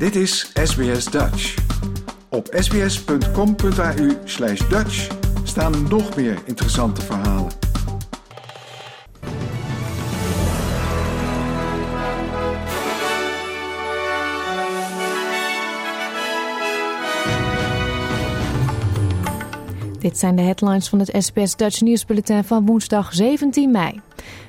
Dit is SBS Dutch. Op sbs.com.au slash Dutch staan nog meer interessante verhalen. Dit zijn de headlines van het SBS Dutch nieuwsbulletin van woensdag 17 mei.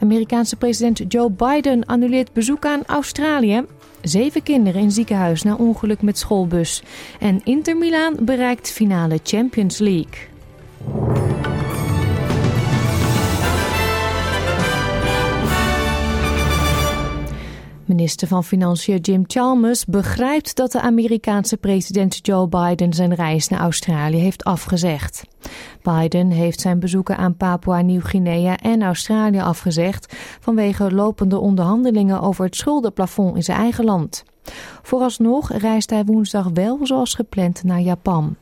Amerikaanse president Joe Biden annuleert bezoek aan Australië. Zeven kinderen in ziekenhuis na ongeluk met schoolbus. En Inter Milaan bereikt finale Champions League. Minister van Financiën Jim Chalmers begrijpt dat de Amerikaanse president Joe Biden zijn reis naar Australië heeft afgezegd. Biden heeft zijn bezoeken aan Papua Nieuw-Guinea en Australië afgezegd vanwege lopende onderhandelingen over het schuldenplafond in zijn eigen land. Vooralsnog reist hij woensdag wel zoals gepland naar Japan.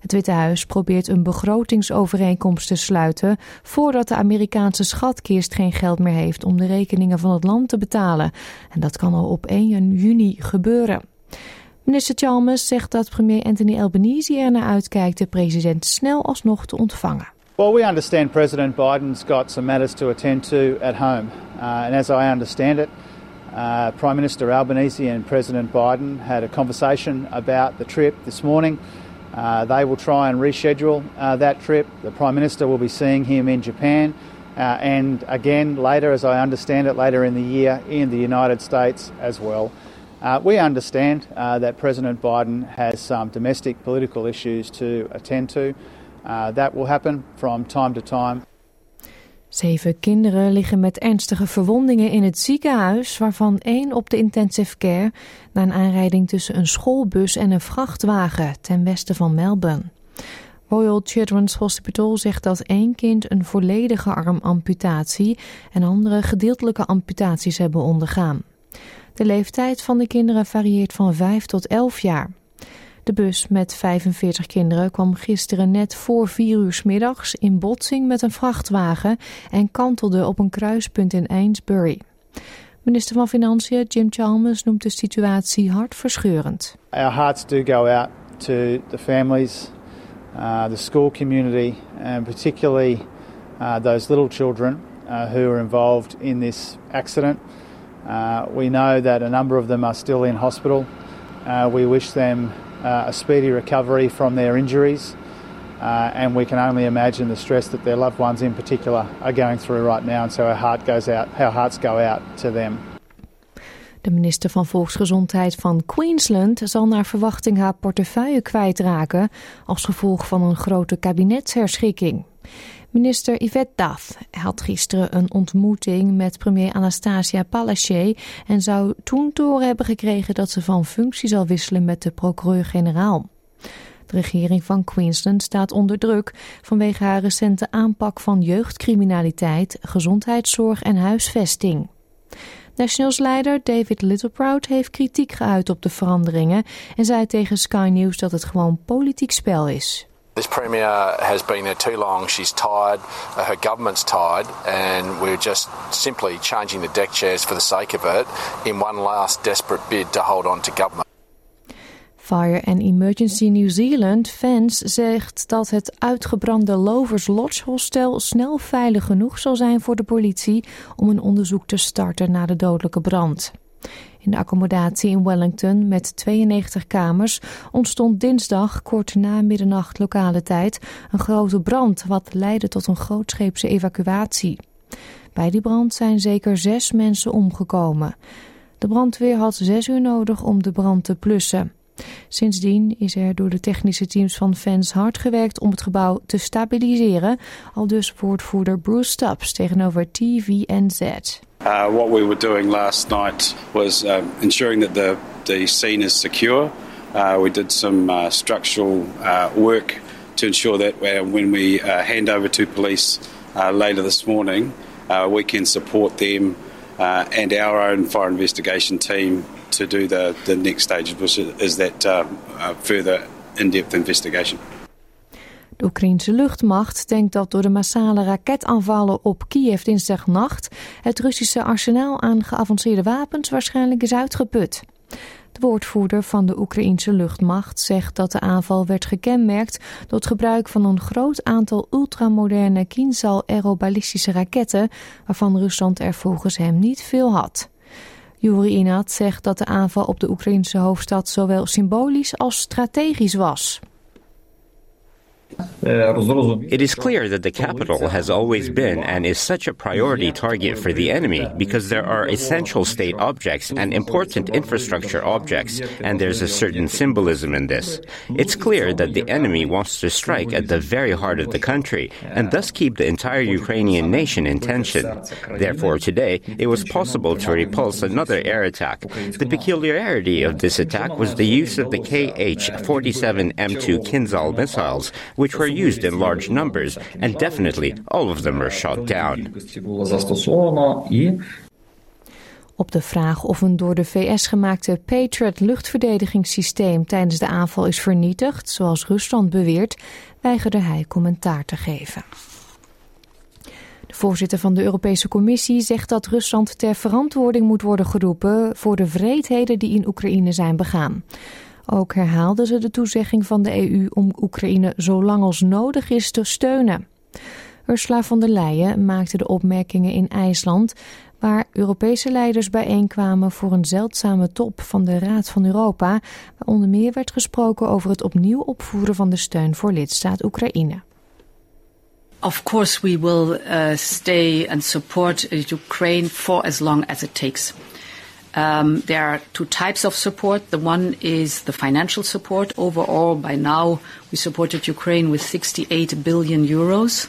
Het Witte Huis probeert een begrotingsovereenkomst te sluiten voordat de Amerikaanse schatkist geen geld meer heeft om de rekeningen van het land te betalen. En dat kan al op 1 juni gebeuren. Minister Chalmers zegt dat premier Anthony Albanese er naar uitkijkt de president snel alsnog te ontvangen. Well, we understand President Biden's got some matters to attend to at home. Uh, and as I understand it, uh, Prime Minister Albanese and President Biden had a conversation about the trip this morning. Uh, they will try and reschedule uh, that trip. The Prime Minister will be seeing him in Japan. Uh, and again, later, as I understand it, later in the year in the United States as well. Uh, we understand uh, that President Biden has some domestic political issues to attend to. Uh, that will happen from time to time. Zeven kinderen liggen met ernstige verwondingen in het ziekenhuis, waarvan één op de intensive care na een aanrijding tussen een schoolbus en een vrachtwagen ten westen van Melbourne. Royal Children's Hospital zegt dat één kind een volledige armamputatie en andere gedeeltelijke amputaties hebben ondergaan. De leeftijd van de kinderen varieert van 5 tot 11 jaar. De bus met 45 kinderen kwam gisteren net voor 4 uur s middags in botsing met een vrachtwagen en kantelde op een kruispunt in Ainsbury. Minister van Financiën Jim Chalmers noemt de situatie hartverscheurend. Our hearts do go out to the families, uh, the school community, and particularly uh, those little children uh, who are involved in this accident. Uh, we know that a number of them are still in hospital. Uh, we wish them a speedy recovery from their injuries. Uh, and we can only imagine the stress that their loved ones in particular are going through right now. And so our heart goes out, our hearts go out to them. De minister van Volksgezondheid van Queensland zal naar verwachting haar portefeuille kwijtraken als gevolg van een grote kabinetsherschikking. Minister Yvette Dath had gisteren een ontmoeting met premier Anastasia Palaszczuk en zou toen horen hebben gekregen dat ze van functie zal wisselen met de procureur-generaal. De regering van Queensland staat onder druk vanwege haar recente aanpak van jeugdcriminaliteit, gezondheidszorg en huisvesting. Nationals-leider David Littleproud heeft kritiek geuit op de veranderingen en zei tegen Sky News dat het gewoon politiek spel is. This Premier has been there too long. She's tired. Uh, her government's tired. And we're just simply changing the deck chairs for the sake of it in one last desperate bid to hold on to government. Fire and Emergency New Zealand fans zegt dat het uitgebrande Lovers Lodge hostel snel veilig genoeg zal zijn voor de politie om een onderzoek te starten naar de dodelijke brand. In de accommodatie in Wellington met 92 kamers ontstond dinsdag kort na middernacht lokale tijd een grote brand wat leidde tot een grootscheepse evacuatie. Bij die brand zijn zeker zes mensen omgekomen. De brandweer had zes uur nodig om de brand te blussen. Sindsdien is er door de technische teams van fans hard gewerkt om het gebouw te stabiliseren, al dus woordvoerder Bruce Stubbs tegenover TVNZ. Uh, what we were doing last night was uh, ensuring that the, the scene is secure. Uh, we did some uh, structural uh, work to ensure that when we uh, hand over to police later this morning, we can support them and our own fire investigation team to do the, the next stage, is that uh, uh, further in-depth investigation. De Oekraïnse luchtmacht denkt dat door de massale raketaanvallen op Kiev dinsdagnacht het Russische arsenaal aan geavanceerde wapens waarschijnlijk is uitgeput. De woordvoerder van de Oekraïense luchtmacht zegt dat de aanval werd gekenmerkt door het gebruik van een groot aantal ultramoderne Kinzhal aerobalistische raketten, waarvan Rusland er volgens hem niet veel had. Yuri Inat zegt dat de aanval op de Oekraïnse hoofdstad zowel symbolisch als strategisch was. Uh, it is clear that the capital has always been and is such a priority target for the enemy because there are essential state objects and important infrastructure objects, and there's a certain symbolism in this. It's clear that the enemy wants to strike at the very heart of the country and thus keep the entire Ukrainian nation in tension. Therefore, today, it was possible to repulse another air attack. The peculiarity of this attack was the use of the KH 47 M2 Kinzhal missiles which were used in large numbers, and definitely all of them were shot down. Op de vraag of een door de VS gemaakte Patriot luchtverdedigingssysteem tijdens de aanval is vernietigd, zoals Rusland beweert, weigerde hij commentaar te geven. De voorzitter van de Europese Commissie zegt dat Rusland ter verantwoording moet worden geroepen voor de vreedheden die in Oekraïne zijn begaan. Ook herhaalde ze de toezegging van de EU om Oekraïne zo lang als nodig is te steunen. Ursula von der Leyen maakte de opmerkingen in IJsland, waar Europese leiders bijeenkwamen voor een zeldzame top van de Raad van Europa, waar onder meer werd gesproken over het opnieuw opvoeren van de steun voor lidstaat Oekraïne. Of course, we will uh, stay and support Ukraine for as long as it takes. Um, there are two types of support. The one is the financial support. Overall, by now, we supported Ukraine with 68 billion euros.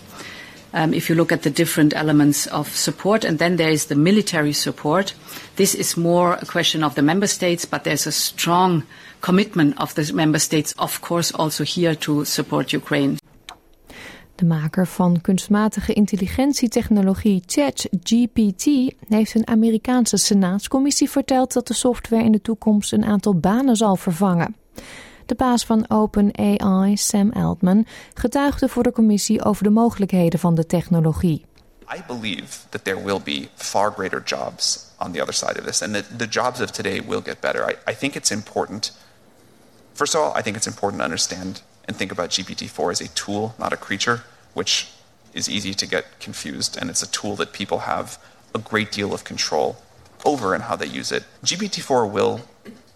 Um, if you look at the different elements of support, and then there is the military support. This is more a question of the member states, but there's a strong commitment of the member states, of course, also here to support Ukraine. De maker van kunstmatige intelligentietechnologie ChatGPT heeft een Amerikaanse senaatscommissie verteld dat de software in de toekomst een aantal banen zal vervangen. De baas van OpenAI, Sam Altman, getuigde voor de commissie over de mogelijkheden van de technologie. I believe that there will be far greater jobs on the other side of this, and that the jobs of today will get better. I, I think it's important. First of all, I think it's important to understand and think about GPT-4 as a tool, not a creature, which is easy to get confused, and it's a tool that people have a great deal of control over and how they use it. GPT-4 will,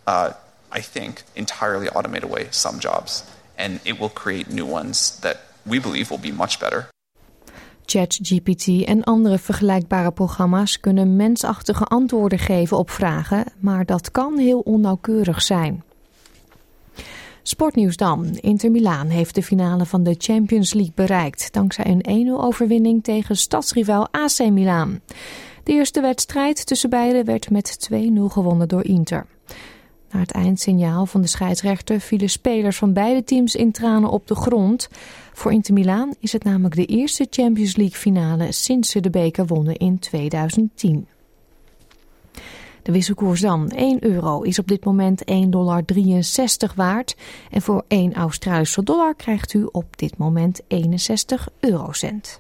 uh, I think, entirely automate away some jobs, and it will create new ones that we believe will be much better. ChatGPT en andere vergelijkbare programma's kunnen mensachtige antwoorden geven op vragen, maar dat kan heel onnauwkeurig zijn. Sportnieuws dan. Inter Milaan heeft de finale van de Champions League bereikt... dankzij een 1-0 overwinning tegen stadsrivaal AC Milaan. De eerste wedstrijd tussen beiden werd met 2-0 gewonnen door Inter. Na het eindsignaal van de scheidsrechter vielen spelers van beide teams in tranen op de grond. Voor Inter Milaan is het namelijk de eerste Champions League finale sinds ze de beker wonnen in 2010. De wisselkoers dan. 1 euro is op dit moment 1,63 dollar waard. En voor 1 Australische dollar krijgt u op dit moment 61 eurocent.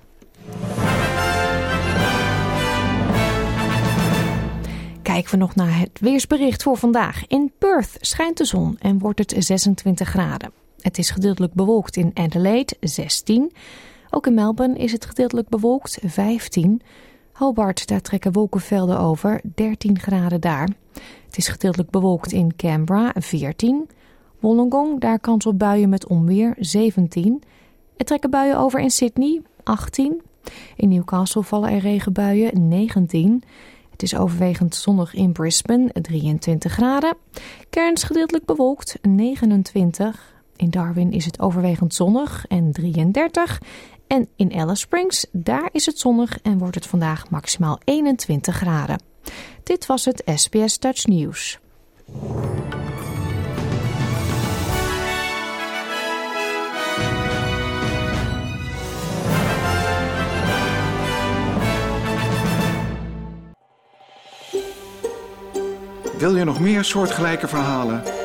Kijken we nog naar het weersbericht voor vandaag. In Perth schijnt de zon en wordt het 26 graden. Het is gedeeltelijk bewolkt in Adelaide, 16. Ook in Melbourne is het gedeeltelijk bewolkt, 15. Hobart, daar trekken wolkenvelden over, 13 graden daar. Het is gedeeltelijk bewolkt in Canberra, 14. Wollongong, daar kans op buien met onweer, 17. Er trekken buien over in Sydney, 18. In Newcastle vallen er regenbuien, 19. Het is overwegend zonnig in Brisbane, 23 graden. Cairns gedeeltelijk bewolkt, 29. In Darwin is het overwegend zonnig en 33. En in Alice Springs, daar is het zonnig en wordt het vandaag maximaal 21 graden. Dit was het SBS Dutch News. Wil je nog meer soortgelijke verhalen?